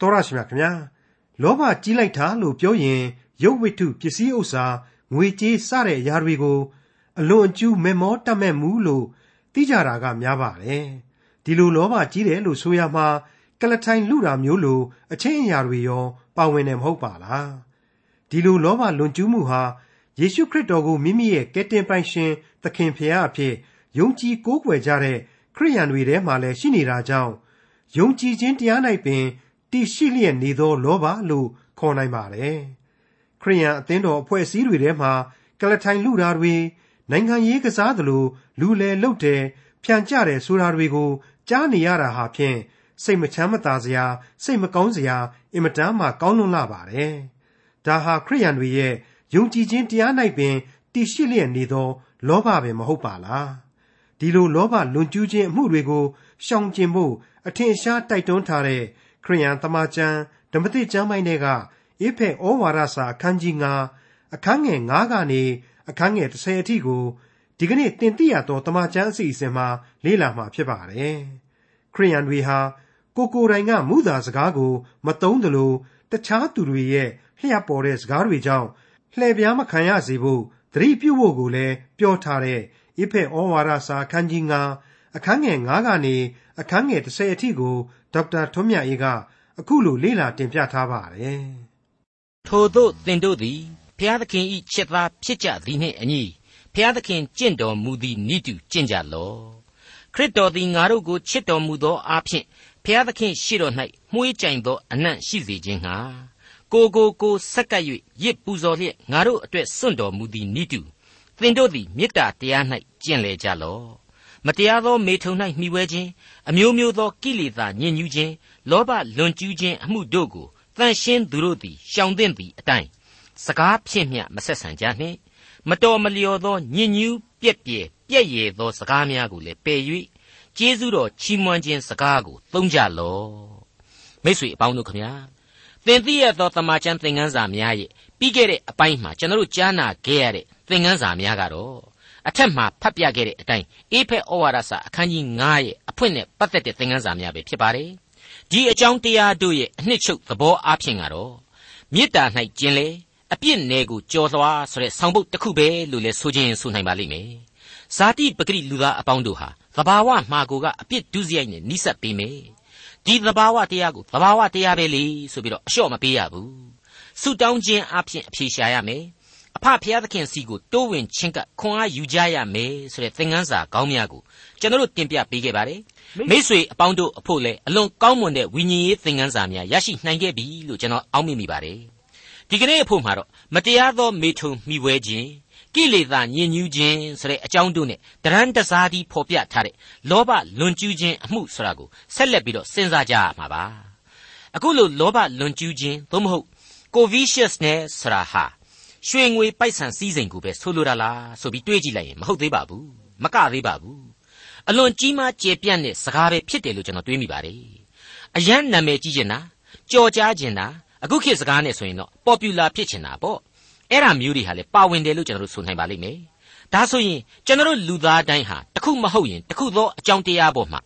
တော်ရရှိမြခင်ဗျာလောဘကြီးလိုက်တာလို့ပြောရင်ရုပ်ဝိတ္ထုပစ္စည်းဥစ္စာငွေကြေးစတဲ့အရာတွေကိုအလွန်အကျူးမေမောတတ်မဲ့မှုလို့သိကြတာကများပါတယ်ဒီလိုလောဘကြီးတယ်လို့ဆိုရမှာကလထိုင်လူတာမျိုးလိုအချင်းအရာတွေရော ပါဝင်တယ်မဟုတ်ပါလားဒီလိုလောဘလွန်ကျူးမှုဟာယေရှုခရစ်တော်ကိုမိမိရဲ့ကယ်တင်ပိုင်ရှင်သခင်ဖရာအဖြစ်ယုံကြည်ကိုးကွယ်ကြတဲ့ခရိယန်တွေထဲမှာလည်းရှိနေတာကြောင့်ယုံကြည်ခြင်းတရား၌ပင် တည်ရှိလျက်နေသော လောဘလို့ခေါ်နိုင်ပါတယ်ခရိယန်အသင်းတော်အဖွဲ့အစည်းတွေထဲမှာကလထိုင်လူတာတွေနိုင်ငံရေးကစားသလိုလူလေလုတ်တယ်ဖြန့်ကြတယ်ဆိုတာတွေကိုကြားနေရတာဟာဖြင့်စိတ်မချမ်းမသာစရာစိတ်မကောင်းစရာအင်မတန်မှကောင်းလွန်းလာပါတယ်ဒါဟာခရိယန်တွေရဲ့ယုံကြည်ခြင်းတရား၌ပင်တည်ရှိလျက်နေသော လောဘပင်မဟုတ်ပါလားဒီလိုလောဘလွန်ကျူးခြင်းအမှုတွေကိုရှောင်ကျဉ်ဖို့အထင်ရှားတိုက်တွန်းထားတဲ့ ခရိယန်တမန်ကျမ်းဓမ္မသစ်ကျမ်းပိုင်းတွေကအေဖက်ဩဝါဒစာအခန်းကြီး9အခန်းငယ်9ကနေအခန်းငယ်10အထိကိုဒီကနေ့တင်ပြရသောတမန်ကျမ်းအစီအစဉ်မှာလေ့လာမှာဖြစ်ပါတယ်ခရိယန်တွေဟာကိုကိုယ်တိုင်ကမူသာစကားကို မတုံးသလိုတခြားသူတွေရဲ့လျှက်ပေါ်တဲ့စကားတွေကြောင့်လှည့်ပြားမခံရစေဖို့သတိပြုဖို့ကိုလည်းပြောထားတဲ့ဣဖက်ဩဝါဒစာအခန်းကြီး9အခန်းငယ်9ကနေအခန်းငယ်10အထိကို ဒေါက်တာထွန်းမြတ်အေးကအခုလိုလေ့လာတင်ပြထားပါတယ်။ထို့သို့သင်တို့သည်ဘုရားသခင်၏ချစ်သားဖြစ်ကြသည်နှင့်အညီဘုရားသခင်ကြင့်တော်မူသည်နိတုကြင့်ကြလော့။ခရစ်တော်သည်ငါတို့ကိုချစ်တော်မူသောအားဖြင့်ဘုရားသခင်ရှေ့တော်၌မှုေးကြိုင်သောအနံ့ရှိစေခြင်းငှာကိုကိုကိုဆက်ကပ်၍ရစ်ပူဇော်လျက်ငါတို့အတွက်စွန့်တော်မူသည်နိတုသင်တို့သည်မေတ္တာတရား၌ကျင့်လေကြလော့ မတရားသောမေထုံ၌မှီဝဲခြင်းအမျိုးမျိုးသောကိလေသာညှဉ်းညူးခြင်းလောဘလွန်ကျူးခြင်းအမှုတို့ကိုတန်ရှင်းသူတို့သည်ရှောင်သင့်သည့်အတိုင်းစကားဖြင့်မျှမဆက်ဆံကြနှင့်မတော်မလျော်သောညဉ့်ညူးပြက်ပြဲပြက်ရည်သောစကားများကိုလည်းပယ်၍ကျေးဇူးတော်ချီးမွမ်းခြင်းစကားကိုသုံးကြလော့မိတ်ဆွေအပေါင်းတို့ခမညာသင်သိရသောတမန်ကျန်သင်ခန်းစာများရဲ့ပြီးခဲ့တဲ့အပိုင်းမှာကျွန်တော်တို့ကြားနာခဲ့ရတဲ့သင်ခန်းစာများကတော့ အထက်မှာဖတ်ပြခဲ့တဲ့အတိုင်းအေဖက်ဩဝါဒစာအခန်းကြီး9ရဲ့အဖွင့်နဲ့ပတ်သက်တဲ့သင်ခန်းစာများပဲဖြစ်ပါတယ်ဒီအကြောင်းတရားတို့ရဲ့အနှစ်ချုပ်သဘောအားဖြင့်ကတော့မေတ္တာ၌ကျင်လေအပြစ်နယ်ကိုကြော်လွှားဆိုတဲ့ဆောင်ပုဒ်တစ်ခုပဲလို့လည်းဆိုခြင်းဆိုနိုင်ပါလိမ့်မယ်ဇာတိပဂရိလူသားအပေါင်းတို့ဟာသဘာဝမှာကိုကအပြစ်ဒုစရိုက်နဲ့နိစပ်ပေးမယ်ဒီသဘာဝတရားကိုသဘာဝတရားပဲလေဆိုပြီးတော့အလျှော့မပေးရဘူးဆုတောင်းခြင်းအပြင်အဖြေရှာရမယ် အဖဖျားသခင်စီကိုတိုးဝင်ချင်းကခွန်အားယူကြရမယ်ဆိုတဲ့သင်ခန်းစာကောင်းများကိုကျွန်တော်တို့တင်ပြပေးခဲ့ပါတယ်မိษွေအပေါင်းတို့အဖို့လည်းအလွန်ကောင်းမွန်တဲ့ဝိညာဉ်ရေးသင်ခန်းစာများရရှိနိုင်ခဲ့ပြီလို့ကျွန်တော်အောက်မေ့မိပါတယ်ဒီကနေ့အဖို့မှာတော့မတရားသောမေထုံမိဝဲခြင်းကိလေသာညင်ညူးခြင်းဆိုတဲ့အကြောင်းတို့နဲ့တရန်တစားဒီဖော်ပြထားတဲ့လောဘလွန်ကျူးခြင်းအမှုဆိုတာကိုဆက်လက်ပြီးတော့စဉ်းစားကြရမှာပါအခုလိုလောဘလွန်ကျူးခြင်းသို့မဟုတ် covetousness ဆိုတာဟာ ရွှေငွေပိုက်ဆံစည်းစိမ်ကိုပဲဆိုလိုတာလားဆိုပြီးတွေးကြည့်လိုက်ရင်မဟုတ်သေးပါဘူးမကသေးပါဘူးအလွန်ကြီးမားကျယ်ပြန့်တဲ့စကားပဲဖြစ်တယ်လို့ကျွန်တော်တွေးမိပါတယ်အရန်နာမည်ကြီးကျင်တာကြော်ကြားကျင်တာအခုခေတ်စကားနဲ့ဆိုရင်တော့ popular ဖြစ်ချင်တာပေါ့အဲ့ဒါမျိုးတွေဟာလေပါဝင်တယ်လို့ကျွန်တော်တို့ဆိုနိုင်ပါလိမ့်မယ်ဒါဆိုရင်ကျွန်တော်လူသားတိုင်းဟာတခုမဟုတ်ရင်တခုသောအကြောင်းတရားပေါ်မှာ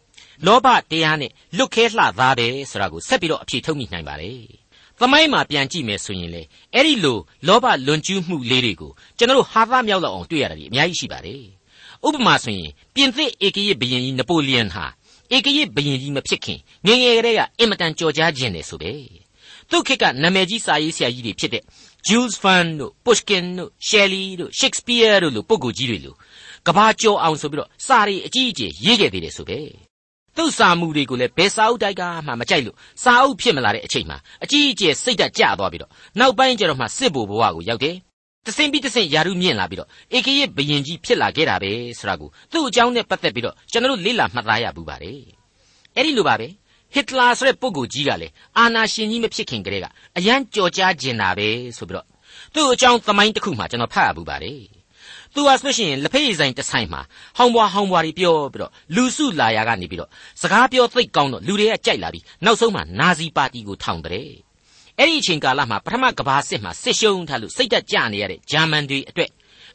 လောဘတရားနဲ့လွတ်ခဲလှသားတယ်ဆိုတာကိုဆက်ပြီးတော့အဖြေထုတ်မိနိုင်ပါတယ် သမိုင်းမှာပြန်ကြည့်မယ်ဆိုရင်လေအဲ့ဒီလိုလောဘလွန်ကျူးမှုလေးတွေကိုကျွန်တော်တို့ဟာသမြောက်လောက်အောင်တွေ့ရတာဒီအများကြီးရှိပါတယ်ဥပမာဆိုရင်ပြင်သစ်ဧကရာဘုရင်ကြီးနပိုလီယန်ဟာဧကရာဘုရင်ကြီးမဖြစ်ခင်ငငယ်ကလေးကအင်မတန်ကြော်ကြားခြင်းတယ်ဆိုပဲသူ့ခေတ်ကနာမည်ကြီးစာရေးဆရာကြီးတွေဖြစ်တဲ့ Jules Verne တို့ Pushkin တို့ Shelley တို့ Shakespeare တို့လိုပုဂ္ဂိုလ်ကြီးတွေလိုကဘာကြော်အောင်ဆိုပြီးတော့စာရီအကြီးအကျယ်ရေးခဲ့သေးတယ်ဆိုပဲ သူ့စာမှုတွေကိုလည်းဘယ်စာအုပ်တိုက်ကမှမကြိုက်လို့စာအုပ်ဖြစ်မလာတဲ့အချိန်မှာအကြီးအကျယ်စိတ်ဓာတ်ကျသွားပြီးတော့နောက်ပိုင်းကျတော့မှစစ်ဘိုလ်ဘဝကိုရောက်တယ်တဆင်ပြီးတဆင်ယာရုမြင့်လာပြီးတော့ဧကရဲ့ဘယင်ကြီးဖြစ်လာခဲ့တာပဲဆိုတာကိုသူ့အကြောင်းနဲ့ပတ်သက်ပြီးတော့ကျွန်တော်တို့လေ့လာမှတ်သားရဘူးပါတယ်အဲ့ဒီလိုပါပဲဟစ်တလာဆိုတဲ့ပုဂ္ဂိုလ်ကြီးကလည်းအာနာရှင်ကြီးမဖြစ်ခင်ကတည်းကအရန်ကြော်ကြားကျင်တာပဲဆိုပြီးတော့သူ့အကြောင်းသမိုင်းတစ်ခုမှကျွန်တော်ဖတ်ရဘူးပါတယ် သူဟာဆိုရှင်လက်ဖက်ရည်ဆိုင်တစ်ဆိုင်မှာဟောင်းဘွားဟောင်းဘွားတွေပြောပြီးတော့လူစုလာရာကနေပြီးတော့စကားပြောသိပ်ကောင်းတော့လူတွေကကြိုက်လာပြီးနောက်ဆုံးမှာနာဇီပါတီကိုထောင်တယ်အဲ့ဒီအချိန်ကာလမှာပထမကဘာစစ်မှာစစ်ရှုံးထားလို့စိတ်တက်ကြနေရတဲ့ဂျာမန်တွေအတွက်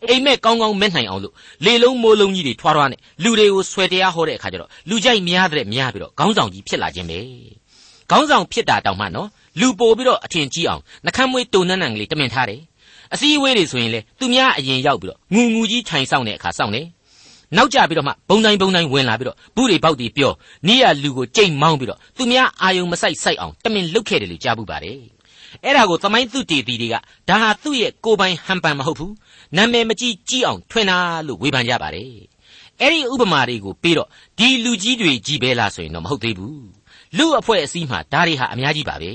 အိမ်မက်ကောင်းကောင်းမဲ့နိုင်အောင်လို့လေလုံးမိုးလုံးကြီးတွေထွားထွားနဲ့လူတွေကိုဆွဲတရားဟောတဲ့အခါကျတော့လူကြိုက်များတဲ့များပြီးတော့ခေါင်းဆောင်ကြီးဖြစ်လာခြင်းပဲခေါင်းဆောင်ဖြစ်တာတောင်မှနော်လူပို့ပြီးတော့အထင်ကြီးအောင်နှခမ်းမွေးတုံနန်းနန်းကလေးတမင်ထားတယ် အစည်းအဝေးတွေဆိုရင်လေသူများအရင်ရောက်ပြီးတော့ငူငူကြီးထိုင်ဆောင်တဲ့အခါဆောင်တယ်နောက်ကြပြီးတော့မှဘုံတိုင်းဘုံတိုင်းဝင်လာပြီးတော့ဘူးတွေပေါက်တွေပြောနီးရလူကိုကြိတ်မောင်းပြီးတော့သူများအာယုံမဆိုင်ဆိုင်အောင်တမင်လုတ်ခဲ့တယ်လို့ကြားဘူးပါတယ်အဲ့ဒါကိုသမိုင်းသူတေတီတွေကဒါဟာသူ့ရဲ့ကိုပိုင်ဟန်ပန်မဟုတ်ဘူးနာမည်မကြီးကြီးအောင်ထွင်တာလို့ဝေဖန်ကြပါတယ်အဲ့ဒီဥပမာတွေကိုပြီးတော့ဒီလူကြီးတွေကြီးပဲလားဆိုရင်တော့မဟုတ်သေးဘူးလူအဖွဲ့အစည်းမှာဒါတွေဟာအများကြီးပါပဲ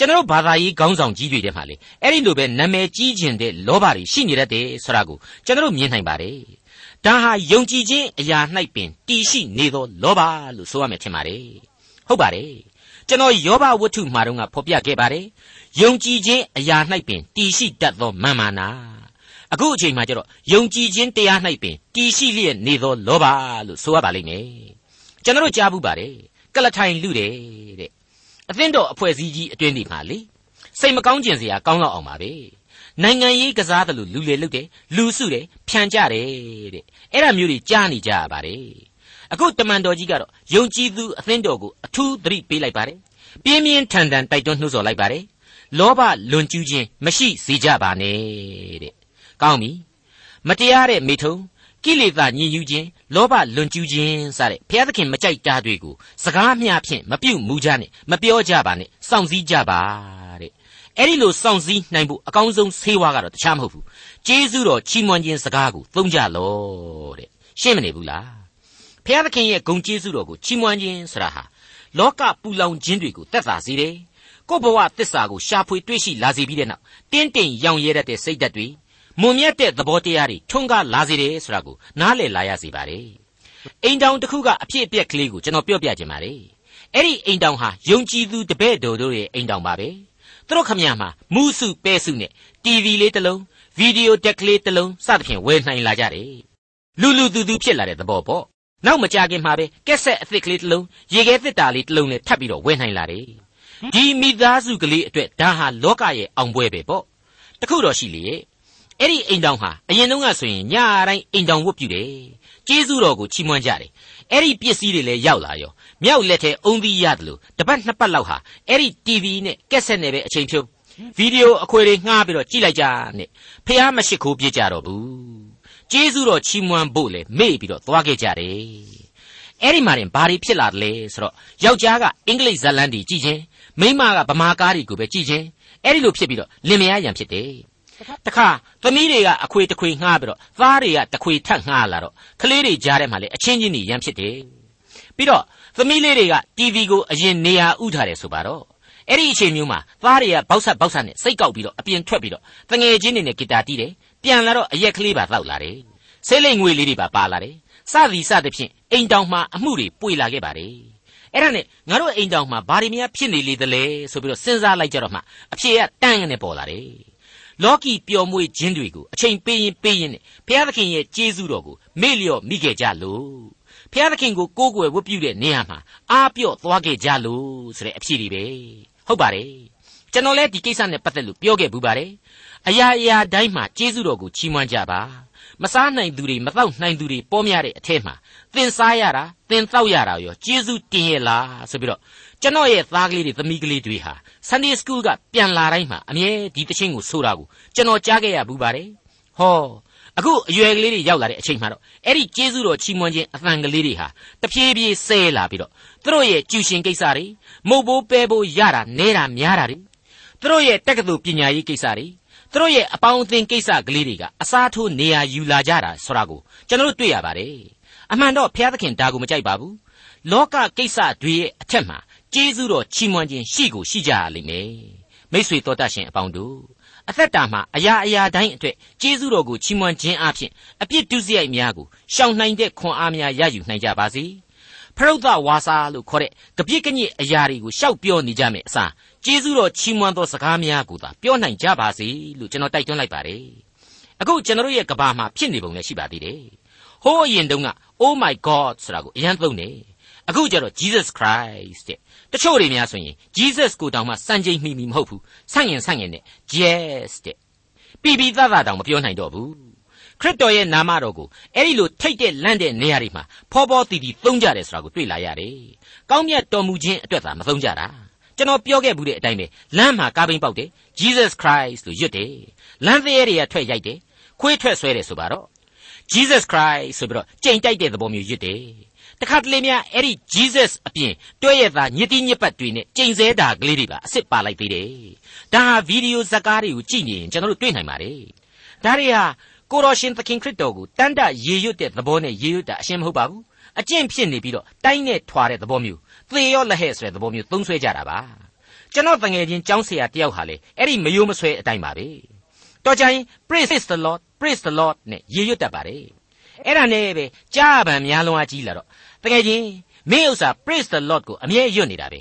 ကျွန်တော်ဘာသာရေးခေါင်းဆောင်ကြီးတွေထဲမှာလေအဲ့ဒီလိုပဲနာမည်ကြီးခြင်းတဲ့လောဘတွေရှိနေတတ်တယ်ဆိုတာကိုကျွန်တော်မြင်နိုင်ပါတယ်ဒါဟာယုံကြည်ခြင်းအရာ၌ပင်တည်ရှိနေသောလောဘလို့ဆိုရမယ်ထင်ပါတယ်ဟုတ်ပါတယ်ကျွန်တော်ယောဘဝတ္ထုမှာတော့ဖော်ပြခဲ့ပါတယ်ယုံကြည်ခြင်းအရာ၌ပင်တည်ရှိတတ်သောမာမာနာအခုအချိန်မှာကျတော့ယုံကြည်ခြင်းတရား၌ပင်တည်ရှိလျက်နေသောလောဘလို့ဆိုရပါလိမ့်မယ်ကျွန်တော်ကြားဘူးပါတယ်ကလထိုင်လူတယ်တဲ့ အသင်းတော်အဖွဲ့အစည်းကြီးအတွင်းဒီမှာလေစိတ်မကောင်းကျင်စရာကောင်းတော့အောင်ပါပဲနိုင်ငံရေးကစားတယ်လို့လူလေလုတ်တယ်လူစုတယ်ဖြန်ကြတယ်တဲ့အဲ့ဒါမျိုးတွေကြားနေကြရပါတယ်အခုတမန်တော်ကြီးကတော့ယုံကြည်သူအသင်းတော်ကိုအထူးသတိပေးလိုက်ပါတယ်ပြင်းပြင်းထန်ထန်တိုက်တွန်းနှိုးဆော်လိုက်ပါတယ်လောဘလွန်ကျူးခြင်းမရှိစေကြပါနဲ့တဲ့ကောင်းပြီမတရားတဲ့မိထုံ ကိလေသာညှဉ်းယူခြင်းလောဘလွန်ကျူးခြင်းစတဲ့ဘုရားသခင်မကြိုက်တာတွေကိုစကားမျှဖြင့်မပြုတ်မူကြနဲ့မပြောကြပါနဲ့စောင့်စည်းကြပါတဲ့အဲ့ဒီလိုစောင့်စည်းနိုင်ဖို့အကောင်းဆုံးဆေးဝါးကတော့တခြားမဟုတ်ဘူးကျေးဇူးတော်ချီးမွမ်းခြင်းစကားကိုသုံးကြလောတဲ့ရှင်းမနေဘူးလားဘုရားသခင်ရဲ့ဂုဏ်ကျေးဇူးတော်ကိုချီးမွမ်းခြင်းဆိုတာဟာလောကပူလောင်ခြင်းတွေကိုတက်တာစေတယ်ကိုယ့်ဘဝတစ္ဆာကိုရှာဖွေတွေ့ရှိလာစေပြီးတဲ့နောက်တင်းတိမ်ရောင်ရဲတတ်တဲ့စိတ်ဓာတ်တွေ မွန်မြတ်တဲ့သဘောတရားတွေထွန်းကားလာစေတယ်ဆိုတာကိုနားလည်လာရစေပါတယ်အိမ်တောင်တစ်ခုကအဖြစ်အပျက်ကလေးကိုကျွန်တော်ပြောပြခြင်းပါတယ်အဲ့ဒီအိမ်တောင်ဟာယုံကြည်သူတပည့်တော်တို့ရဲ့အိမ်တောင်ပါပဲသူတို့ခမရမှာမူးစုပဲစုနဲ့ TV လေးတစ်လုံးဗီဒီယိုဒက်ကလေးတစ်လုံးစသဖြင့်ဝယ်နိုင်လာကြတယ်လူလူသူသူဖြစ်လာတဲ့သဘောပေါ့နောက်မကြခင်မှာပဲကက်ဆက်အသစ်ကလေးတစ်လုံးရေခဲသစ်တာလေးတစ်လုံးနဲ့ထပ်ပြီးတော့ဝယ်နိုင်လာတယ်ဒီမိသားစုကလေးအတွက်ဒါဟာလောကရဲ့အောင်ပွဲပဲပေါ့တခုတော့ရှိလေရဲ့ အဲ့ဒီအိမ်တောင်ဟာအရင်တုန်းကဆိုရင်ညတိုင်းအိမ်တောင်ဝတ်ပြုတယ်ကျေးဇူးတော်ကိုချီးမွမ်းကြတယ်အဲ့ဒီပစ္စည်းတွေလည်းရောက်လာရောမြောက်လက်ထဲအုံသီးရတယ်လို့တပတ်နှစ်ပတ်လောက်ဟာအဲ့ဒီ TV နဲ့ကက်ဆက်နဲ့ပဲအချိန်ဖြုတ်ဗီဒီယိုအခွေတွေငှားပြီးတော့ကြည့်လိုက်ကြနဲ့ဖះမရှိခိုးပြကြတော့ဘူးကျေးဇူးတော်ချီးမွမ်းဖို့လေမေ့ပြီးတော့သွားခဲ့ကြတယ်အဲ့ဒီမှာရင်ဘာတွေဖြစ်လာတယ်လဲဆိုတော့ယောက်ျားကအင်္ဂလိပ်ဇာတ်လမ်းတွေကြည့်ခြင်းမိန်းမကဗမာကားတွေကိုပဲကြည့်ခြင်းအဲ့ဒီလိုဖြစ်ပြီးတော့လင်မယားရံဖြစ်တယ် တခါသမီးတွေကအခွေတခွေငှားပြီးတော့သားတွေကတခွေထပ်ငှားလာတော့ကလေးတွေကြားထဲမှာလည်းအချင်းချင်းတွေရန်ဖြစ်တယ်ပြီးတော့သမီးလေးတွေက TV ကိုအရင်နေရာဥထားတယ်ဆိုပါတော့အဲ့ဒီအချိန်မျိုးမှာသားတွေကဘောက်ဆက်ဘောက်ဆက်နဲ့စိတ်ကောက်ပြီးတော့အပြင်ထွက်ပြီးတော့တငယ်ချင်းတွေနဲ့ဂီတာတီးတယ်ပြန်လာတော့အရက်ကလေးပါတောက်လာတယ်ဆေးလိမ်ငွေလေးတွေပါပါလာတယ်စသည်စသဖြင့်အိမ်တောင်မှာအမှုတွေပွေလာခဲ့ပါတယ်အဲ့ဒါနဲ့ငါတို့အိမ်တောင်မှာဘာတွေများဖြစ်နေလေသလဲဆိုပြီးတော့စဉ်းစားလိုက်ကြတော့မှအဖြေကတန်းကနေပေါ်လာတယ် လောကီပျော်မွေ့ခြင်းတွေကိုအချိန်ပေးရင်ပေးရင်နဲ့ဘုရားသခင်ရဲ့ကျေးဇူးတော်ကိုမေ့လျော့မိခဲ့ကြလို့ဘုရားသခင်ကိုကိုးကွယ်ဝတ်ပြုတဲ့နေရာမှာအားပြော့သွားခဲ့ကြလို့ဆိုတဲ့အဖြစ်တွေပဲဟုတ်ပါတယ်ကျွန်တော်လည်းဒီကိစ္စနဲ့ပတ်သက်လို့ပြောခဲ့ဘူးပါတယ်အရာအရာတိုင်းမှာကျေးဇူးတော်ကိုချီးမွမ်းကြပါမစားနိုင်သူတွေမတော့နိုင်သူတွေပေါ်များတဲ့အထက်မှာသင်စားရတာသင်တောက်ရတာရောကျေးဇူးတင်ရဲ့လားဆိုပြီးတော့ ကျွန်တော်ရဲ့သားကလေးတွေသမီးကလေးတွေဟာ Sunday School ကပြန်လာတိုင်းမှာအမြဲဒီတခြင်းကိုဆိုတာကိုကျွန်တော်ကြားခဲ့ရဘူးပါတယ်ဟောအခုအရွယ်ကလေးတွေရောက်လာတဲ့အချိန်မှာတော့အဲ့ဒီကျေးဇူးတော်ချီးမွမ်းခြင်းအသံကလေးတွေဟာတဖြည်းဖြည်းဆဲလာပြီးတော့သူတို့ရဲ့ကျူရှင်ကိစ္စတွေမုတ်ဘိုးပဲဘိုးရတာနဲတာများတာတွေသူတို့ရဲ့တက္ကသိုလ်ပညာရေးကိစ္စတွေသူတို့ရဲ့အပေါင်းအသင်းကိစ္စကလေးတွေကအစားထိုးနေရာယူလာကြတာဆိုတာကိုကျွန်တော်တို့တွေ့ရပါတယ်အမှန်တော့ဘုရားသခင်ဒါကိုမကြိုက်ပါဘူးလောကကိစ္စတွေရဲ့အထက်မှာ ကျေးဇူးတော်ချီးမွမ်းခြင်းရှိကိုရှိကြရလိမ့်မယ်မိษွေတော်တတ်ရှင်အပေါင်းတို့အသက်တာမှာအရာအရာတိုင်းအတွက်ကျေးဇူးတော်ကိုချီးမွမ်းခြင်းအပြင်အပြစ်ဒုစရိုက်များကိုရှောင်နိုင်တဲ့ခွန်အားများရယူနိုင်ကြပါစေဖရုဒ္ဓဝါစာလို့ခေါ်တဲ့ကပြစ်ကညစ်အရာတွေကိုရှောက်ပြောနေကြမယ်အစားကျေးဇူးတော်ချီးမွမ်းသောစကားများကိုသာပြောနိုင်ကြပါစေလို့ကျွန်တော်တိုက်တွန်းလိုက်ပါတယ်အခုကျွန်တော်ရဲ့ကဘာမှာဖြစ်နေပုံလည်းရှိပါသေးတယ်ဟိုးအရင်တုန်းက Oh my God ဆိုတာကိုအရင်သုံးတယ် အခုကျတော့ Jesus Christ တဲ့တချို့တွေများဆိုရင် Jesus ကိုတောင်မှစံချိန်မိမိမဟုတ်ဘူးဆန့်ရင်ဆန့်ရင်နဲ့ Yes တဲ့ပြီးပြီးသားသားတောင်မပြောနိုင်တော့ဘူးခရစ်တော်ရဲ့နာမတော်ကိုအဲ့ဒီလိုထိတ်တဲ့လန့်တဲ့နေရာတွေမှာဖောဖောတီတီသုံးကြတယ်ဆိုတာကိုတွေ့လာရတယ်။ကောင်းမြတ်တော်မူခြင်းအတွက်သာမသုံးကြတာကျွန်တော်ပြောခဲ့ဘူးတဲ့အတိုင်းပဲလမ်းမှာကားဘိန်းပေါက်တယ် Jesus Christ လို့ရွတ်တယ်လမ်းသေးတွေကထွက်ရိုက်တယ်ခွေးထွက်ဆွဲတယ်ဆိုပါတော့ Jesus Christ ဆိုပြီးတော့ကြိမ်တိုက်တဲ့သဘောမျိုးရွတ်တယ် တခါတလေများအဲ့ဒီ Jesus အပြင်တွဲရသားညစ်တိညစ်ပတ်တွေနဲ့ကြိမ်စဲတာကလေးတွေပါအစ်စ်ပါလိုက်သေးတယ်ဒါဟာဗီဒီယိုဇာတ်ကားတွေကိုကြည့်နေရင်ကျွန်တော်တို့တွေ့နိုင်ပါတယ်ဒါတွေဟာကိုတော်ရှင်သခင်ခရစ်တော်ကိုတန်တရေရွတ်တဲ့သဘောနဲ့ရေရွတ်တာအရှင်းမဟုတ်ပါဘူးအကျင့်ဖြစ်နေပြီးတော့တိုင်းနဲ့ထွာတဲ့သဘောမျိုးသေရောလက်ဟဲ့ဆိုတဲ့သဘောမျိုးသုံးဆွဲကြတာပါကျွန်တော်တငယ်ချင်းကျောင်းဆရာတယောက်ဟာလေအဲ့ဒီမယိုးမဆွဲအတိုင်းပါပဲတော်ကြရင် praise the lord praise the lord နဲ့ရေရွတ်တတ်ပါတယ်အဲ့ဒါနဲ့ပဲကြားပံများလုံးအကြီးလာတော့ တကယ်ချင်းမင်းဥစ္စာ praise the lord ကိုအမြဲရွတ်နေတာပဲ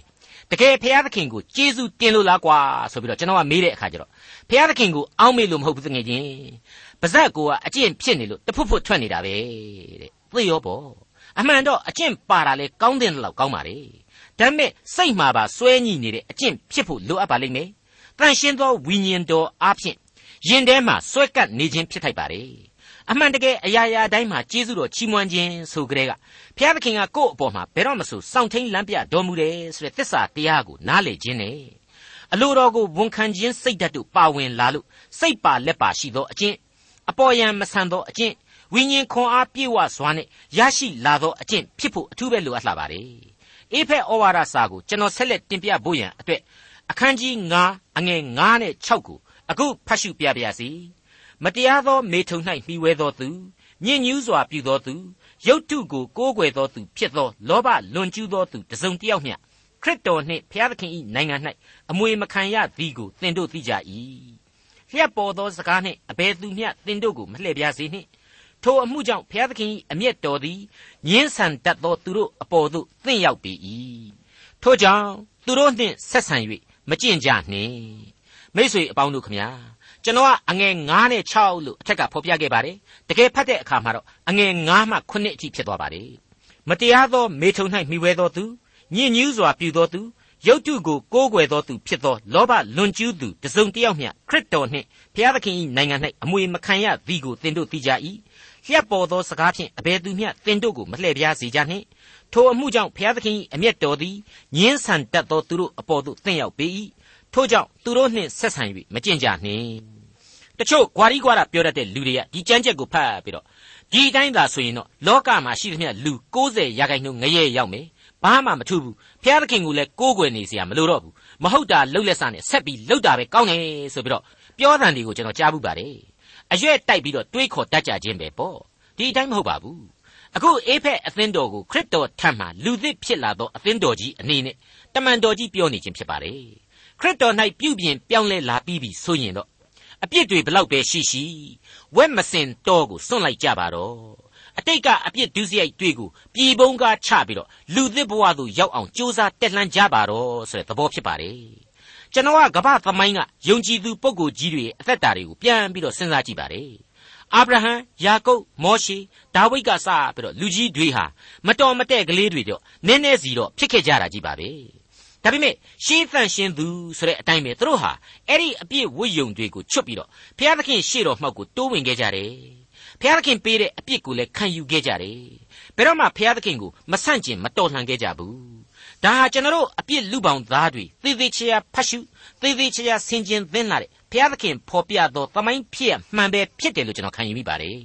တကယ်ဖျားသခင်ကိုကျေးဇူးတင်လို့လားကွာဆိုပြီးတော့ကျွန်တော်ကမေးတဲ့အခါကျတော့ဖျားသခင်ကိုအောင်းမေလို့မဟုတ်ဘူးတကယ်ချင်းပါဇက်ကိုကအကျင့်ဖြစ်နေလို့တဖွတ်ဖွတ်ထွက်နေတာပဲတဲ့သိရောပေါ့အမှန်တော့အကျင့်ပါတာလေကောင်းတဲ့လောက်ကောင်းပါလေဒါပေမဲ့စိတ်မှာပါစွဲညှိနေတဲ့အကျင့်ဖြစ်ဖို့လိုအပ်ပါလိမ့်မယ်တန်ရှင်းသောဝိညာဉ်တော်အားဖြင့်ယင်ထဲမှာစွဲကပ်နေခြင်းဖြစ်ထိုက်ပါလေ အမှန်တကယ်အရာရာတိုင်းမှာကျေးဇူးတော်ချီးမွမ်းခြင်းဆိုကြတဲ့ကဘုရားသခင်ကကိုယ့်အပေါ်မှာဘယ်တော့မှဆိုစောင့်ထိန်လမ်းပြတော်မူတယ်ဆိုတဲ့သစ္စာတရားကိုနားလေခြင်းနဲ့အလိုတော်ကိုဝန်ခံခြင်းစိတ်ဓာတ်တို့ပါဝင်လာလို့စိတ်ပါလက်ပါရှိသောအကျင့်အပေါ်ယံမဆန်သောအကျင့်ဝိညာဉ်ခွန်အားပြည့်ဝစွာနဲ့ရရှိလာသောအကျင့်ဖြစ်ဖို့အထူးပဲလိုအပ်လာပါတယ်အေဖက်ဩဝါဒစာကိုကျွန်တော်ဆက်လက်တင်ပြဖို့ရန်အတွက်အခန်းကြီး9အငယ်9နဲ့6ကိုအခုဖတ်ရှုပြပါရစေ မတရားသောမေထုံ၌မှီဝဲသောသူညဉ့်ညူးစွာပြုသောသူရုတ်တုကိုကိုးကွယ်သောသူဖြစ်သောလောဘလွန်ကျူးသောသူတစုံတစ်ယောက်မျှခရစ်တော်နှင့်ဘုရားသခင်၏နိုင်ငံ၌အမွေမခံရသည်ကိုသင်တို့သိကြ၏လျှက်ပေါ်သောစကားနှင့်အဘယ်သူမျှသင်တို့ကိုမလှည့်ပြားစေနှင့်ထိုအမှုကြောင့်ဘုရားသခင်၏အမျက်တော်သည်ညင်းဆန်တတ်သောသူတို့အပေါ်သို့သင့်ရောက်ပေ၏ထို့ကြောင့်သူတို့နှင့်ဆက်ဆံ၍မကြင့်ကြနှင့်မိတ်ဆွေအပေါင်းတို့ခမညာ ကျွန်တော်ကအငယ်9နဲ့6လို့အထက်ကဖော်ပြခဲ့ပါတယ်တကယ်ဖတ်တဲ့အခါမှာတော့အငယ်9မှ9အထိဖြစ်သွားပါတယ်မတရားသောမေထုံ၌မိဝဲသောသူညဉ့်ညူးစွာပြုသောသူရုတ်တုကိုကိုးကွယ်သောသူဖြစ်သောလောဘလွန်ကျူးသူတစုံတစ်ယောက်မျှခရစ်တော်နှင့်ဘုရားသခင်၏နိုင်ငံ၌အမွေမခံရသည်ကိုသင်တို့သိကြ၏လျှက်ပေါ်သောစကားဖြင့်အဘယ်သူမျှသင်တို့ကိုမလှည့်ပြားစေကြနှင့်ထိုအမှုကြောင့်ဘုရားသခင်၏အမျက်တော်သည်ညင်းဆန်တတ်သောသူတို့အပေါ်သို့သင်ရောက်ပေ၏ ထို့ကြောင့်သူတို့နှင့်ဆက်ဆံ၍မကျင့်ကြနှင့်တချို့ဂွာရီဂွာရပြောတတ်တဲ့လူတွေကဒီကြမ်းချက်ကိုဖတ်ပြီးတော့ဒီအတိုင်းသာဆိုရင်တော့လောကမှာရှိသမျှလူ90ရာခိုင်နှုန်းငရဲရောက်မယ်ဘာမှမထူးဘူးဖျားသခင်ကလည်းကိုးကွယ်နေစရာမလိုတော့ဘူးမဟုတ်တာလှုပ်လက်စနဲ့ဆက်ပြီးလှုပ်တာပဲကောင်းတယ်ဆိုပြီးတော့ပြောတဲ့တွေကိုကျွန်တော်ကြားဘူးပါတယ်အရွက်တိုက်ပြီးတော့တွေးခေါ်တတ်ကြခြင်းပဲပေါ့ဒီအတိုင်းမဟုတ်ပါဘူးအခုအေဖက်အသင်းတော်ကိုခရစ်တော်ထံမှလူသစ်ဖြစ်လာသောအသင်းတော်ကြီးအနေနဲ့တမန်တော်ကြီးပြောနေခြင်းဖြစ်ပါတယ် ခရစ်တော်၌ပြုပြင်ပြောင်းလဲလာပြီးပြီဆိုရင်တော့အပြစ်တွေဘလောက်ပဲရှိရှိဝက်မစင်တော်ကိုစွန့်လိုက်ကြပါတော့အတိတ်ကအပြစ်ဒုစရိုက်တွေကိုပြည်ပုံးကားချပြီးတော့လူသစ်ဘဝသို့ရောက်အောင်ကြိုးစားတက်လှမ်းကြပါတော့ဆိုတဲ့သဘောဖြစ်ပါတယ်ကျွန်တော်ကကမ္ဘာသမိုင်းကယုံကြည်သူပုဂ္ဂိုလ်ကြီးတွေရဲ့အသက်တာတွေကိုပြန်ပြီးတော့စဉ်းစားကြည့်ပါတယ်အာဗြဟံယာကုပ်မောရှေဒါဝိဒ်ကစပြီးတော့လူကြီးတွေဟာမတော်မတဲ့ကလေးတွေတော့နည်းနည်းစီတော့ဖြစ်ခဲ့ကြတာကြီးပါပဲ ဒါပေမဲ့ရှေးသန့်ရှင်းသူဆိုတဲ့အတိုင်းပဲသူတို့ဟာအဲ့ဒီအပြည့်ဝိယုံတွေကိုချွတ်ပြီးတော့ဘုရားသခင်ရှေ့တော်မှောက်ကိုတိုးဝင်ခဲ့ကြတယ်ဘုရားသခင်ပေးတဲ့အပြစ်ကိုလည်းခံယူခဲ့ကြတယ်ဘယ်တော့မှဘုရားသခင်ကိုမဆန့်ကျင်မတော်လှန်ခဲ့ကြဘူးဒါဟာကျွန်တော်တို့အပြစ်လူပောင်သားတွေသေသေးချာချာဖတ်ရှုသေသေးချာချာဆင်ခြင်သင်လာတဲ့ဘုရားသခင်ဖော်ပြသောသမိုင်းဖြစ်မှန်ပဲဖြစ်တယ်လို့ကျွန်တော်ခံယူမိပါတယ်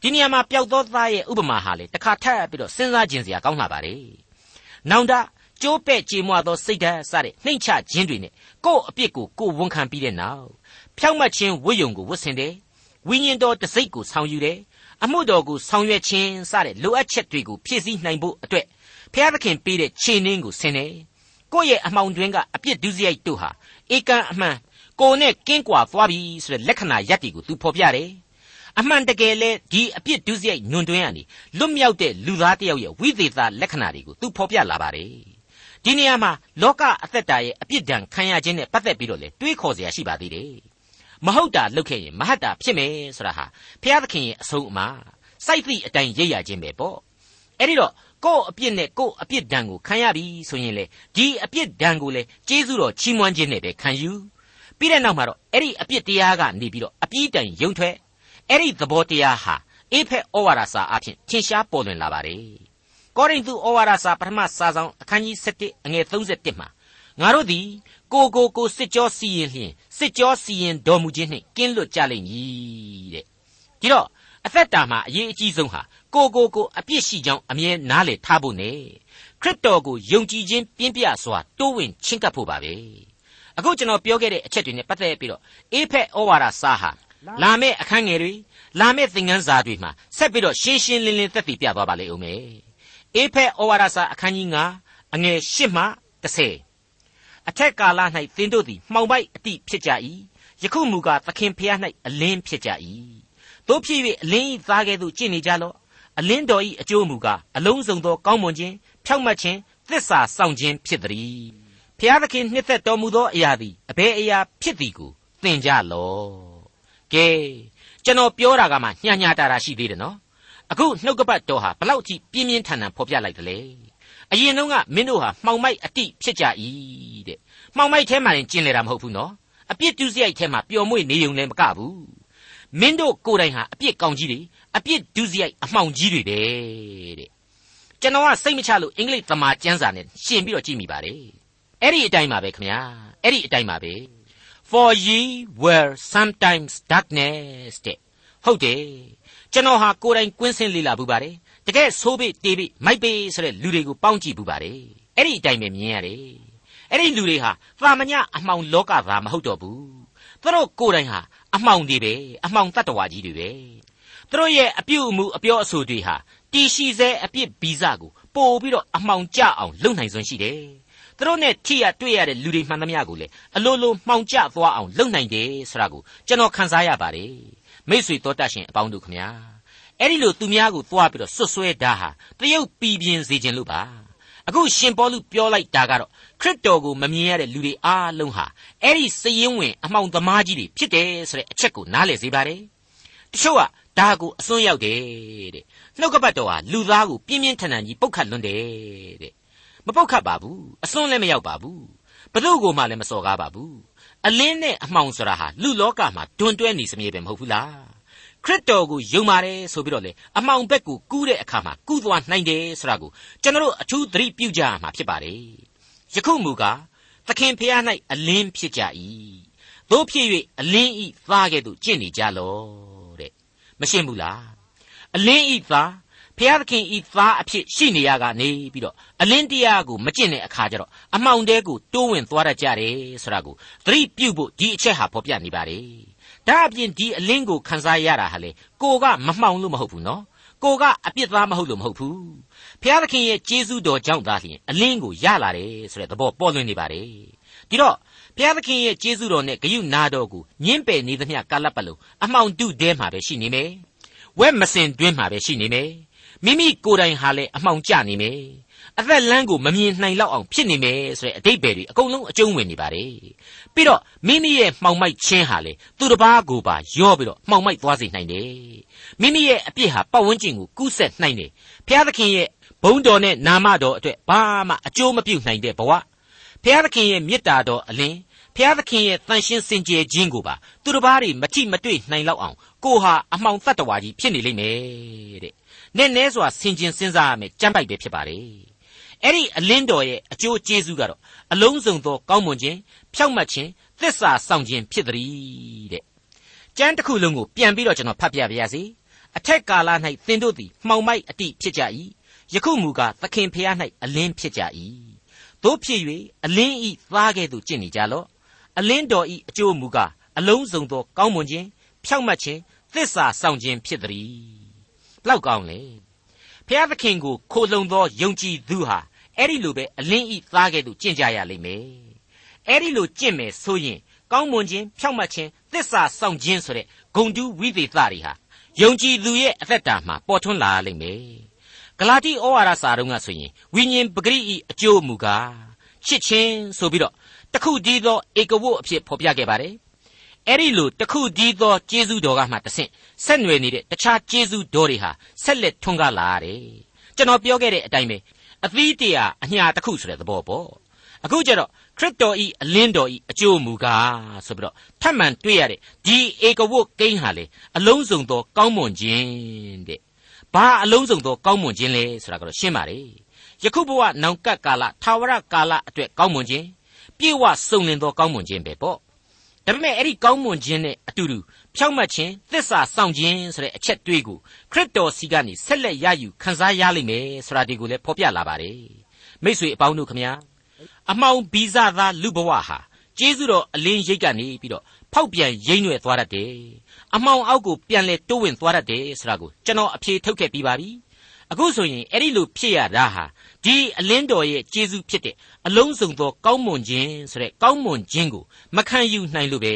ဒီနေရာမှာပျောက်သောသားရဲ့ဥပမာဟာလေတစ်ခါထပ်ပြီးတော့စဉ်းစားခြင်းစရာကောင်းလာပါတယ်နောင်တ ကျိုးပဲ့ကြေမွသောစိတ်ဓာတ်စတဲ့နှိမ့်ချခြင်းတွေနဲ့ကိုယ့်အပြစ်ကိုကိုယ်ဝန်ခံပြီးတဲ့နောက်ဖြောက်မှတ်ခြင်းဝိယုံကိုဝတ်ဆင်တယ်ဝိညာဉ်တော်တစိ့ကိုဆောင်ယူတယ်အမှုတော်ကိုဆောင်ရွက်ခြင်းစတဲ့လိုအပ်ချက်တွေကိုဖြည့်ဆည်းနိုင်ဖို့အတွက်ဖျားသခင်ပေးတဲ့ခြေနှင်းကိုဆင်တယ်ကိုယ့်ရဲ့အမှောင်တွင်းကအပြစ်ဒုစရိုက်တို့ဟာဧကန်အမှန်ကိုနဲ့ကင်းကွာသွားပြီဆိုတဲ့လက္ခဏာရပ်တွေကိုသူဖော်ပြတယ်အမှန်တကယ်လဲဒီအပြစ်ဒုစရိုက်ညွန်တွင်းကနေလွတ်မြောက်တဲ့လူသားတစ်ယောက်ရဲ့ဝိသေသလက္ခဏာတွေကိုသူဖော်ပြလာပါတယ် ဒီနေရာမှာလောကအသက်တာရဲ့အပြစ်ဒဏ်ခံရခြင်းနဲ့ပတ်သက်ပြီးတော့လေတွေးခေါ်เสียရှိပါသေးတယ်မဟုတ်တာလုပ်ခဲ့ရင်မဟတ်တာဖြစ်မယ်ဆိုတာဟာဘုရားသခင်ရဲ့အဆုံးအမစိုက်သည့်အတိုင်းရိပ်ရခြင်းပဲပေါ့အဲ့ဒီတော့ကိုယ့်အပြစ်နဲ့ကိုယ့်အပြစ်ဒဏ်ကိုခံရပြီဆိုရင်လေဒီအပြစ်ဒဏ်ကိုလေကျေးဇူးတော်ချီးမွမ်းခြင်းနဲ့ပဲခံယူပြီးတဲ့နောက်မှာတော့အဲ့ဒီအပြစ်တရားကနေပြီးတော့အပြည့်တိုင်ယုံထွက်အဲ့ဒီသဘောတရားဟာအေဖက်ဩဝါဒစာအဖြစ်ထင်ရှားပေါ်လွင်လာပါတယ် ကောရိန္သုဩဝါဒစာပထမစာဆောင်အခန်းကြီး7အငယ်31မှာငါတို့သည်ကိုကိုကိုစစ်ကြောစီရင်လျင်စစ်ကြောစီရင်တော်မူခြင်းနှင့်ကင်းလွတ်ကြလိမ့်မည်တဲ့ဒီတော့အသက်တာမှာအရေးအကြီးဆုံးဟာကိုကိုကိုအပြစ်ရှိကြောင်းအမြဲနားလည်ထားဖို့ ਨੇ ခရစ်တော်ကိုယုံကြည်ခြင်းပြင်းပြစွာတိုးဝင်ချင့်ကပ်ဖို့ပါပဲအခုကျွန်တော်ပြောခဲ့တဲ့အချက်တွေနဲ့ပတ်သက်ပြီးတော့အေဖက်ဩဝါဒစာဟာလာမယ့်အခန်းငယ်တွေလာမယ့်သင်ခန်းစာတွေမှာဆက်ပြီးတော့ရှင်းရှင်းလင်းလင်းသက်သေပြသွားပါလိမ့်ဦးမယ် အေဖက်ဩဝါဒစာအခန်းကြီး9အငယ်8မှ10အထက်ကာလ၌သင်တို့သည်မှောင်ပိုက်အတိဖြစ်ကြ၏ယခုမူကားသခင်ဖျား၌အလင်းဖြစ်ကြ၏တို့ဖြစ်၍အလင်းဤသားကဲ့သို့ကျင့်နေကြလော့အလင်းတော်ဤအကျိုးမူကားအလုံးစုံသောကောင်းမွန်ခြင်းဖြောက်မှတ်ခြင်းသစ္စာစောင့်ခြင်းဖြစ်သည်ဖျားသခင်နှစ်သက်တော်မူသောအရာသည်အဘယ်အရာဖြစ်သည်ကိုသင်ကြလော့ကဲကျွန်တော်ပြောတာကမှညှညာတာတာရှိသေးတယ်နော် အခုနှုတ်ကပတ်တော်ဟာဘလောက်ကြီးပြင်းပြင်းထန်ထန်ဖော်ပြလိုက်တယ်လေအရင်တုန်းကမင်းတို့ဟာမှောင်မိုက်အတိဖြစ်ကြ၏တဲ့မှောင်မိုက်ထဲမှာရင်ကျင်လေတာမဟုတ်ဘူးနော်အပြစ်ဒုစရိုက်ထဲမှာပျော်မွေ့နေုံလည်းမကဘူးမင်းတို့ကိုယ်တိုင်ဟာအပြစ်ကောင်ကြီးတွေအပြစ်ဒုစရိုက်အမှောင်ကြီးတွေပဲတဲ့ကျွန်တော်ကစိတ်မချလို့အင်္ဂလိပ်သမာကျမ်းစာနဲ့ရှင်ပြီးတော့ကြည့်မိပါတယ်အဲ့ဒီအတိုင်းပါပဲခင်ဗျာအဲ့ဒီအတိုင်းပါပဲ for ye were sometimes darkness တဲ့ဟုတ်တယ် ကျွန်တော်ဟာကိုယ်တိုင်ကွင်းဆင်းလေ့လာဘူးပါတယ်တကယ်ဆိုးပိတေးပိမိုက်ပိဆိုတဲ့လူတွေကိုပေါင်းကြည့်ဘူးပါတယ်အဲ့ဒီအတိုင်းပဲမြင်ရတယ်အဲ့ဒီလူတွေဟာသာမညအမှောင်လောကသားမဟုတ်တော့ဘူးသူတို့ကိုယ်တိုင်ဟာအမှောင်တွေပဲအမှောင်တတ္တဝါကြီးတွေပဲသူတို့ရဲ့အပြုအမူအပြောအဆိုတွေဟာတီရှိစေအပြစ်ဗီဇကိုပို့ပြီးတော့အမှောင်ကျအောင်လုပ်နိုင်စွမ်းရှိတယ်သူတို့နဲ့ထိရတွေ့ရတဲ့လူတွေမှန်သမျှကိုလေအလိုလိုမှောင်ကျသွားအောင်လုပ်နိုင်တယ်ဆိုတာကိုကျွန်တော်ခန်းစားရပါတယ် မိษွေတော်တတ်ရှင်အပေါင်းတို့ခမညာအဲ့ဒီလိုသူများကိုသွားပြီးတော့ဆွတ်ဆွဲတာဟာတရုတ်ပြည်ပြင်းစေခြင်းလို့ပါအခုရှင်ပေါလုပြောလိုက်တာကတော့ခရစ်တော်ကိုမမြင်ရတဲ့လူတွေအားလုံးဟာအဲ့ဒီစည်ရင်ဝင်အမှောင်သမားကြီးတွေဖြစ်တယ်ဆိုတဲ့အချက်ကိုနားလည်စေပါတယ်တချို့ကဒါကိုအစွန်းရောက်တယ်တဲ့နှုတ်ကပတ်တော်ဟာလူသားကိုပြင်းပြင်းထန်ထန်ကြီးပုတ်ခတ်လွန်းတယ်တဲ့မပုတ်ခတ်ပါဘူးအစွန်းလည်းမရောက်ပါဘူးဘသူ့ကိုမှလည်းမစော်ကားပါဘူး အလင်းနဲ့အမှောင်ဆိုတာဟာလူလောကမှာတွန်တွဲနေစမြဲပဲမဟုတ်ဘူးလားခရစ်တော်ကိုယုံပါတယ်ဆိုပြီးတော့လေအမှောင်ဘက်ကိုကူးတဲ့အခါမှာကူးသွားနိုင်တယ်ဆိုတာကိုကျွန်တော်တို့အထူးသတိပြုကြရမှာဖြစ်ပါတယ်ယခုမူကားသခင်ဖျား၌အလင်းဖြစ်ကြ၏တို့ဖြစ်၍အလင်းဤသားကဲ့သို့ကျင့်နေကြလောတဲ့မရှင်းဘူးလားအလင်းဤသား ဖျားသခင်ဤသားအဖြစ်ရှိနေရကနေပြီးတော့အလင်းတရားကိုမကျင့်တဲ့အခါကျတော့အမှောင်တဲကိုတိုးဝင်သွားတတ်ကြတယ်ဆိုတာကိုသတိပြုဖို့ဒီအချက်ဟာဖော်ပြနေပါတယ်ဒါအပြင်ဒီအလင်းကိုခန်းစားရတာဟာလေကိုကမမှောင်လို့မဟုတ်ဘူးနော်ကိုကအပြစ်သားမဟုတ်လို့မဟုတ်ဘူးဖျားသခင်ရဲ့ကျေးဇူးတော်ကြောင့်သာလျှင်အလင်းကိုရလာတယ်ဆိုတဲ့သဘောပေါ်လွင်နေပါတယ်ဒီတော့ဘုရားသခင်ရဲ့ကျေးဇူးတော်နဲ့ဂရုနာတော်ကိုညှင်းပယ်နေသမျှကာလပတ်လုံးအမှောင်တုတဲမှာပဲရှိနေမယ်ဝဲမစင်တွင်းမှာပဲရှိနေမယ် မိမိကိုယ်တိုင်ဟာလည်းအမှောင်ကျနေမယ်အသက်လမ်းကိုမမြင်နိုင်လောက်အောင်ဖြစ်နေမယ်ဆိုတဲ့အတိတ်ပဲတွေအကုန်လုံးအကျုံးဝင်နေပါတယ်ပြီးတော့မိမိရဲ့မှောင်မိုက်ခြင်းဟာလေသူတစ်ပါးကိုပါရောပြီးတော့မှောင်မိုက်သွားစေနိုင်တယ်မိမိရဲ့အပြစ်ဟာပတ်ဝန်းကျင်ကိုကူးဆက်နိုင်တယ်ဘုရားသခင်ရဲ့ဘုန်းတော်နဲ့နာမတော်အတွက်ဘာမှအကျိုးမပြုနိုင်တဲ့ဘဝဘုရားသခင်ရဲ့မေတ္တာတော်အလင်းဘုရားသခင်ရဲ့တန်ရှင်းစင်ကြယ်ခြင်းကိုပါသူတစ်ပါးတွေမထိမတွေ့နိုင်လောက်အောင်ကိုဟာအမှောင်တတ္တဝါကြီးဖြစ်နေလိမ့်မယ်တဲ့။ နဲ့နဲစွာဆင်ခြင်စဉ်းစားရမယ်ကြမ်းပိုက်ပဲဖြစ်ပါလေ။အဲ့ဒီအလင်းတော်ရဲ့အကျိုးကျေးဇူးကတော့အလုံးစုံသောကောင်းမွန်ခြင်းဖြောက်မှတ်ခြင်းသစ္စာဆောင်ခြင်းဖြစ်သည်တဲ့။ကျမ်းတစ်ခုလုံးကိုပြန်ပြီးတော့ကျွန်တော်ဖတ်ပြပါရစေ။အထက်ကာလ၌သင်တို့သည်မှောင်မိုက်အတိဖြစ်ကြ၏။ယခုမူကားသခင်ဖျား၌အလင်းဖြစ်ကြ၏။တို့ဖြစ်၍အလင်းဤသားကဲ့သို့ကျင့်နေကြလော့။အလင်းတော်ဤအကျိုးမူကားအလုံးစုံသောကောင်းမွန်ခြင်းဖြောက်မှတ်ခြင်းသစ္စာဆောင်ခြင်းဖြစ်သည် ဘလောက်ကောင်းလဲဖျားသခင်ကိုခိုလုံသောယုံကြည်သူဟာအဲ့ဒီလိုပဲအလင်းဤသားကဲ့သို့ကျင့်ကြရလိမ့်မယ်အဲ့ဒီလိုကျင့်မယ်ဆိုရင်ကောင်းမွန်ခြင်းဖြောင့်မတ်ခြင်းသစ္စာဆောင်ခြင်းဆိုတဲ့ဂုံတူးဝိသေသတွေဟာယုံကြည်သူရဲ့အသက်တာမှာပေါ်ထွန်းလာလိမ့်မယ်ဂလာတိဩဝါဒစာတုန်းကဆိုရင်ဝိညာဉ်ပဂရိဤအကျိုးမူကားချစ်ခြင်းဆိုပြီးတော့တခုတည်းသောဧကဝတ်အဖြစ်ဖော်ပြခဲ့ပါတယ် အဲ့ဒီလိုတခုတည်းသောကျေးဇူးတော်ကမှတဆင့်ဆက်နွယ်နေတဲ့တခြားကျေးဇူးတော်တွေဟာဆက်လက်ထွန်းကားလာရတယ်ကျွန်တော်ပြောခဲ့တဲ့အတိုင်းပဲအသီးတရာအညာတစ်ခုဆိုတဲ့သဘောပေါ့အခုကျတော့ခရစ်တော်ဤအလင်းတော်ဤအကျိုးမူကားဆိုပြီးတော့ထပ်မံတွေ့ရတဲ့ဒီဧကဝတ်ကိန်းဟာလေအလုံးစုံသောကောင်းမွန်ခြင်းတဲ့ဘာအလုံးစုံသောကောင်းမွန်ခြင်းလဲဆိုတာကတော့ရှင်းပါလေယခုဘဝနောင်ကပ်ကာလထာဝရကာလအတွက်ကောင်းမွန်ခြင်းပြေဝစုံလင်သောကောင်းမွန်ခြင်းပဲပေါ့ ဒါပေမဲ့အဲ့ဒီကောင်းမွန်ခြင်းနဲ့အတူတူဖြောင့်မတ်ခြင်းသစ္စာစောင့်ခြင်းဆိုတဲ့အချက်တွေးကိုခရစ်တော်စီကနေဆက်လက်ရယူခံစားရလိမ့်မယ်ဆိုတာဒီကိုလည်းဖော်ပြလာပါတယ်မိတ်ဆွေအပေါင်းတို့ခမညာအမှောင်ဘီဇသားလူဘဝဟာကျေးဇူးတော်အလင်းရိတ်ကနေပြီးတော့ဖောက်ပြန်ရိမ့်ွယ်သွားတတ်တယ်အမှောင်အောက်ကိုပြန်လဲတိုးဝင်သွားတတ်တယ်ဆိုတာကိုကျွန်တော်အဖြေထုတ်ခဲ့ပြီးပါပြီအခုဆိုရင်အဲ့ဒီလိုဖြစ်ရတာဟာ ဒီအလင်းတော်ရဲ့ကျေးဇူးဖြစ်တဲ့အလုံးစုံသောကောင်းမွန်ခြင်းဆိုတဲ့ကောင်းမွန်ခြင်းကိုမခံယူနိုင်လို့ပဲ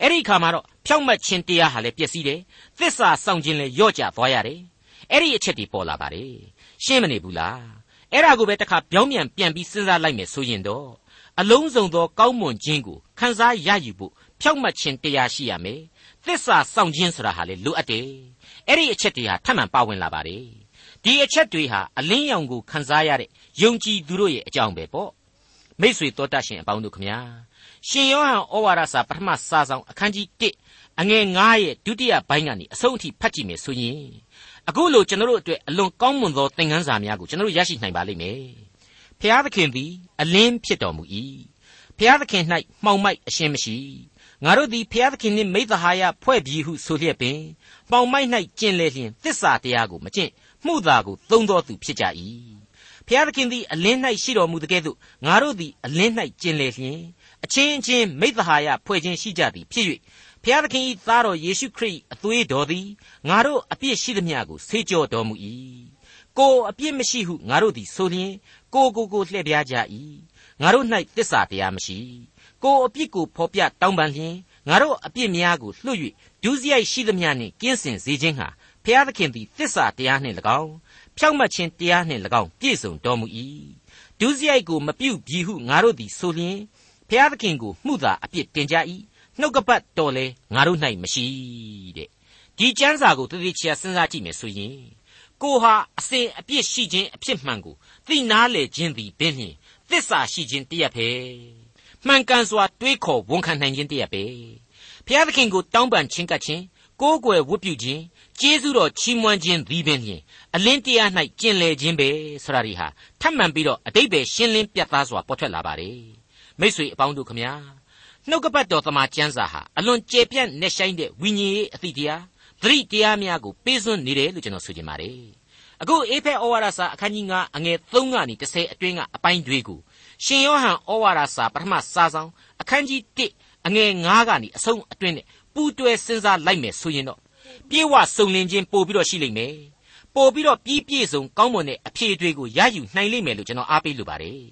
အဲ့ဒီခါမှာတော့ဖြောင့်မတ်ခြင်းတရားဟာလည်းပျက်စီးတယ်သစ္စာစောင့်ခြင်းလည်းယော့ကျသွားရတယ်အဲ့ဒီအချက်တွေပေါ်လာပါတယ်ရှင်းမနေဘူးလားအဲ့ဒါကိုပဲတခါပြောင်းပြန်ပြန်ပြီးစဉ်းစားလိုက်မယ်ဆိုရင်တော့အလုံးစုံသောကောင်းမွန်ခြင်းကိုခံစားရယူဖို့ဖြောင့်မတ်ခြင်းတရားရှိရမယ်သစ္စာစောင့်ခြင်းဆိုတာဟာလေလိုအပ်တယ်အဲ့ဒီအချက်တွေဟာထပ်မံပါဝင်လာပါတယ် ဒီအချက်တွေဟာအလင်းရောင်ကိုခံစားရတဲ့ယုံကြည်သူတို့ရဲ့အကြောင်းပဲပေါ့မိษွေတော်တတ်ရှင်အပေါင်းတို့ခမညာရှင်ယောဟန်ဩဝါဒစာပထမစာဆောင်အခန်းကြီး1အငယ်9ရဲ့ဒုတိယပိုင်းကနေအဆုံးအထိဖတ်ကြည့်မယ်ဆိုရင်အခုလိုကျွန်တော်တို့အတွက်အလွန်ကောင်းမွန်သောသင်ခန်းစာများကိုကျွန်တော်တို့ရရှိနိုင်ပါလိမ့်မယ်ဖျားသခင်သည်အလင်းဖြစ်တော်မူ၏ဖျားသခင်၌မှောင်မိုက်အရှင်းမရှိငါတို့သည်ဖျားသခင်နှင့်မိသဟာယဖွဲ့ပြီးဟုဆိုလျက်ပင်မှောင်မိုက်၌ကျင်လေလျင်သစ္စာတရားကိုမကျင့် မှုသာကိုသုံးတော်သူဖြစ်ကြ၏ဖျားသခင်သည်အလင်း၌ရှိတော်မူတဲ့ကဲ့သို့ငါတို့သည်အလင်း၌ကျင်လေလျင်အချင်းချင်းမိသဟာယဖွဲ့ခြင်းရှိကြသည်ဖြစ်၍ဖျားသခင်၏သားတော်ယေရှုခရစ်အသွေးတော်သည်ငါတို့အပြစ်ရှိသမျှကိုဆေးကြောတော်မူ၏ကိုအပြစ်မရှိဟုငါတို့သည်ဆိုလျင်ကိုကိုကိုလှည့်ပြားကြ၏ငါတို့၌တစ္ဆာတရားမရှိကိုအပြစ်ကိုဖော်ပြတောင်းပန်လျင်ငါတို့အပြစ်များကိုလွှတ်၍ဒုစရိုက်ရှိသမျှနှင့်ကင်းစင်စေခြင်းဟာ ဖျားသခင်သည်တစ္ဆာတရားနှင့်၎င်းဖြောင့်မတ်ခြင်းတရားနှင့်၎င်းပြည့်စုံတော်မူ၏ဒုစရိုက်ကိုမပြုတ်ပြီဟုငါတို့သည်ဆိုလျင်ဖျားသခင်ကိုမှုသာအပြစ်တင်ကြ၏နှုတ်ကပတ်တော်လဲငါတို့၌မရှိတဲ့ဒီကျမ်းစာကိုတတိချာစဉ်းစားကြည့်မယ်ဆိုရင်ကိုဟာအစဉ်အပြစ်ရှိခြင်းအဖြစ်မှန်ကိုသိနာလေခြင်းသည်ပင်လျင်သစ္စာရှိခြင်းတည်းရပဲမှန်ကန်စွာတွေးခေါ်ဝန်ခံနိုင်ခြင်းတည်းရပဲဖျားသခင်ကိုတောင်းပန်ခြင်းကပ်ခြင်းကိုးကွယ်ဝတ်ပြုခြင်း ကျေးဇူးတော်ချီးမွမ်းခြင်းသည်ပင်လျင်အလင်းတရား၌ကျင်လည်ခြင်းပဲဆိုတာဒီဟာထပ်မံပြီးတော့အတိတ်ပဲရှင်းလင်းပြတ်သားစွာပေါ်ထွက်လာပါတယ်မိ쇠အပေါင်းတို့ခမညာနှုတ်ကပတ်တော်သမာကျမ်းစာဟာအလွန်ကျေပြန့်နေဆိုင်တဲ့ဝိညာဉ်ရေးအသည့်တရားသတိတရားများကိုပေးစွန့်နေတယ်လို့ကျွန်တော်ဆိုချင်ပါတယ်အခုအေဖက်ဩဝါဒစာအခန်းကြီး9အငယ်3ကနေ10အတွင်းကအပိုင်းတွေကိုရှင်ယောဟန်ဩဝါဒစာပထမစာဆောင်အခန်းကြီး1အငယ်9ကနေအဆုံးအတွင်းနဲ့ပူးတွဲစဉ်းစားလိုက်မယ်ဆိုရင်တော့ ပြေဝစုံလင်ခြင်းပို့ပြီးတော့ရှိလိမ့်မယ်ပို့ပြီးတော့ပြီးပြည့်စုံကောင်းမွန်တဲ့အဖြေတွေကိုရယူနိုင်လိမ့်မယ်လို့ကျွန်တော်အားပေးလိုပါတယ်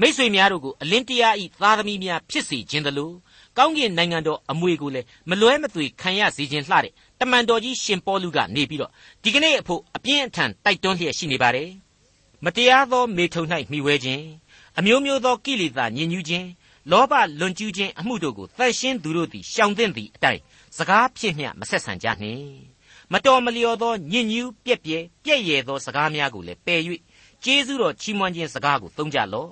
မိษွေများတို့ကိုအလင်းတရားဤသားသမီးများဖြစ်စေခြင်းတလို့ကောင်းကင်နိုင်ငံတော်အမွေကိုလည်းမလွဲမသွေခံရစေခြင်းလှတဲ့တမန်တော်ကြီးရှင်ပေါလုကနေပြီးတော့ဒီကနေ့အဖို့အပြင်းအထန်တိုက်တွန်းလျက်ရှိနေပါတယ်မတရားသောမေထုံ၌မှီဝဲခြင်းအမျိုးမျိုးသောကိလေသာညင်ညူးခြင်းလောဘလွန်ကျူးခြင်းအမှုတို့ကိုသတ်ရှင်းသူတို့သည်ရှောင်သင့်သည့်အတိုင်း စကားဖြစ်မျှမဆက်ဆံကြနှင့်မတော်မလျော်သောညစ်ညူးပြက်ပြဲပြက်ရယ်သောစကားများကိုလည်းပယ်၍ကျေးဇူးတော်ချီးမွမ်းခြင်းစကားကိုသုံးကြလော့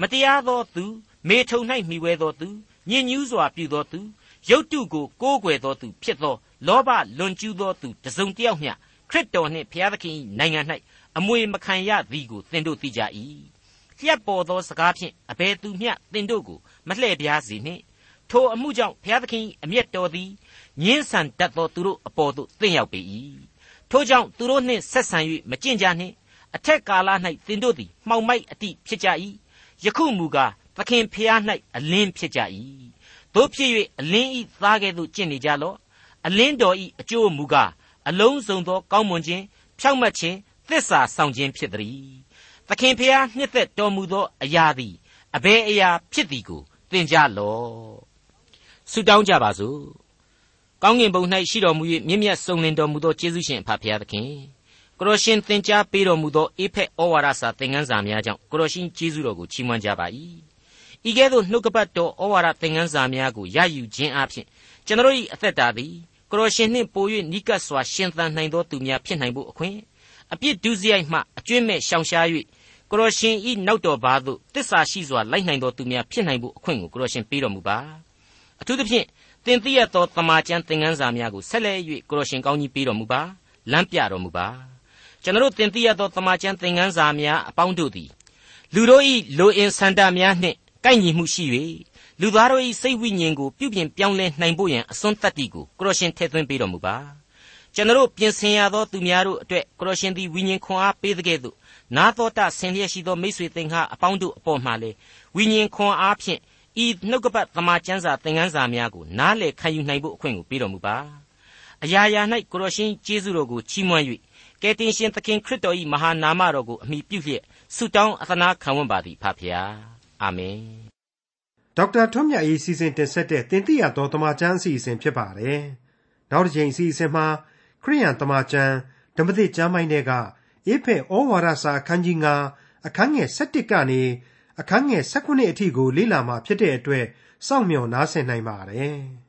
မတရားသောသူမေထုံ၌မှီဝဲသောသူညစ်ညူးစွာပြုသောသူရုတ်တုကိုကိုးကွယ်သောသူဖြစ်သောလောဘလွန်ကျူးသောသူတစုံတစ်ယောက်မျှခရစ်တော်နှင့်ဘုရားသခင်၏နိုင်ငံ၌အမွေမခံရသည်ကိုသင်တို့သိကြ၏လျှက်ပေါ်သောစကားဖြင့်အဘယ်သူမျှသင်တို့ကိုမလှည့်ပြားစေနှင့် ထိုအမှုကြောင့်ဘုရားသခင်၏အမျက်တော်သည်ညှင်းဆန်တတ်သောသူတို့အပေါ်သို့သင်ရောက်ပေ၏ထိုကြောင့်သူတို့နှင့်ဆက်ဆံ၍မကျင့်ကြနှင့်အထက်ကာလ၌သင်တို့သည်မှောင်မိုက်အတိဖြစ်ကြ၏ယခုမူကားသခင်ဖျား၌အလင်းဖြစ်ကြ၏တို့ဖြစ်၍အလင်းဤသားကဲ့သို့ကျင့်နေကြလော့အလင်းတော်ဤအကျိုးမူကားအလုံးစုံသောကောင်းမွန်ခြင်းဖြောင့်မတ်ခြင်းသစ္စာဆောင်ခြင်းဖြစ်သည်သခင်ဖျားနှစ်သက်တော်မူသောအရာသည်အဘယ်အရာဖြစ်သည်ကိုသင်ကြလော့ ဆုတောင်းကြပါစို့ကောင်းကင်ဘုံ၌ရှိတော်မူ၍မြင့်မြတ်စုံလင်တော်မူသောယေရှုရှင်အဖဖျားသခင်ကိုရရှင်သင်ကြားပေးတော်မူသောအေဖက်ဩဝါဒစာသင်ခန်းစာများကြောင့်ကိုရရှင်ကျေးဇူးတော်ကိုချီးမွမ်းကြပါ၏ဤကဲ့သို့နှုတ်ကပတ်တော်ဩဝါဒသင်ခန်းစာများကိုရယူခြင်းအပြင်ကျွန်တော်၏အသက်တာသည်ကိုရရှင်နှင့်ပို၍နိကတ်စွာရှင်သန်နိုင်သောသူများဖြစ်နိုင်ဖို့အခွင့်အပြစ်ဒုစရိုက်မှအကျွင့်မဲ့ရှောင်ရှား၍ကိုရရှင်ဤနောက်တော်ဘာသို့တစ္ဆာရှိစွာလိုက်နိုင်သောသူများဖြစ်နိုင်ဖို့အခွင့်ကိုကိုရရှင်ပေးတော်မူပါ အထူးသဖြင့်သင်သိရသောတမန်ကျမ်းသင်ခန်းစာများကိုဆက်လက်၍ကိုရရှင်ကောင်းကြီးပေးတော်မူပါလမ်းပြတော်မူပါကျွန်တော်သင်သိရသောတမန်ကျမ်းသင်ခန်းစာများအပေါင်းတို့သည်လူတို့၏လိုအင်ဆန္ဒများနှင့်ကကိုက်ညီမှုရှိ၍လူသားတို့၏စိတ်ဝိညာဉ်ကိုပြုပြင်ပြောင်းလဲနိုင်ဖို့ရန်အစွန်းတတ္တိကိုကိုရရှင်ထည့်သွင်းပေးတော်မူပါကျွန်တော်ပြင်ဆင်ရသောသူများတို့အတွက်ကိုရရှင်သည်ဝိညာဉ်ခွန်အားပေးတဲ့ကဲ့သို့နာတော်တာဆင်လျက်ရှိသောမိတ်ဆွေသင်္ဟာအပေါင်းတို့အပေါ်မှာလေဝိညာဉ်ခွန်အားဖြင့် ဤနှုတ်ကပတ်သမာကျမ်းစာသင်ခန်းစာများကိုနားလည်ခံယူနိုင်ဖို့အခွင့်ကိုပေးတော်မူပါအရာရာ၌ကိုရရှင်ကျေးဇူးတော်ကိုချီးမွမ်း၍ကယ်တင်ရှင်သခင်ခရစ်တော်၏မဟာနာမတော်ကိုအမိပြုလျက်ဆုတောင်းအသနာခံဝန်ပါသည်ဖဖျားအာမင်ဒေါက်တာထွန်းမြတ်၏စီစဉ်တင်ဆက်တဲ့တင်ပြတော်တမချန်းအစီအစဉ်ဖြစ်ပါတယ်နောက်တစ်ချိန်အစီအစဉ်မှာခရိယန်တမချန်းဓမ္မသစ်ကျမ်းပိုင်းတွေကအေဖဲဩဝါဒစာအခန်းကြီး9အခန်းငယ်7ကနေ အခန်းငယ်19အထိကိုလေ့လာမှာဖြစ်တဲ့အတွက်စောင့်မျှော်နားဆင်နိုင်ပါတယ်။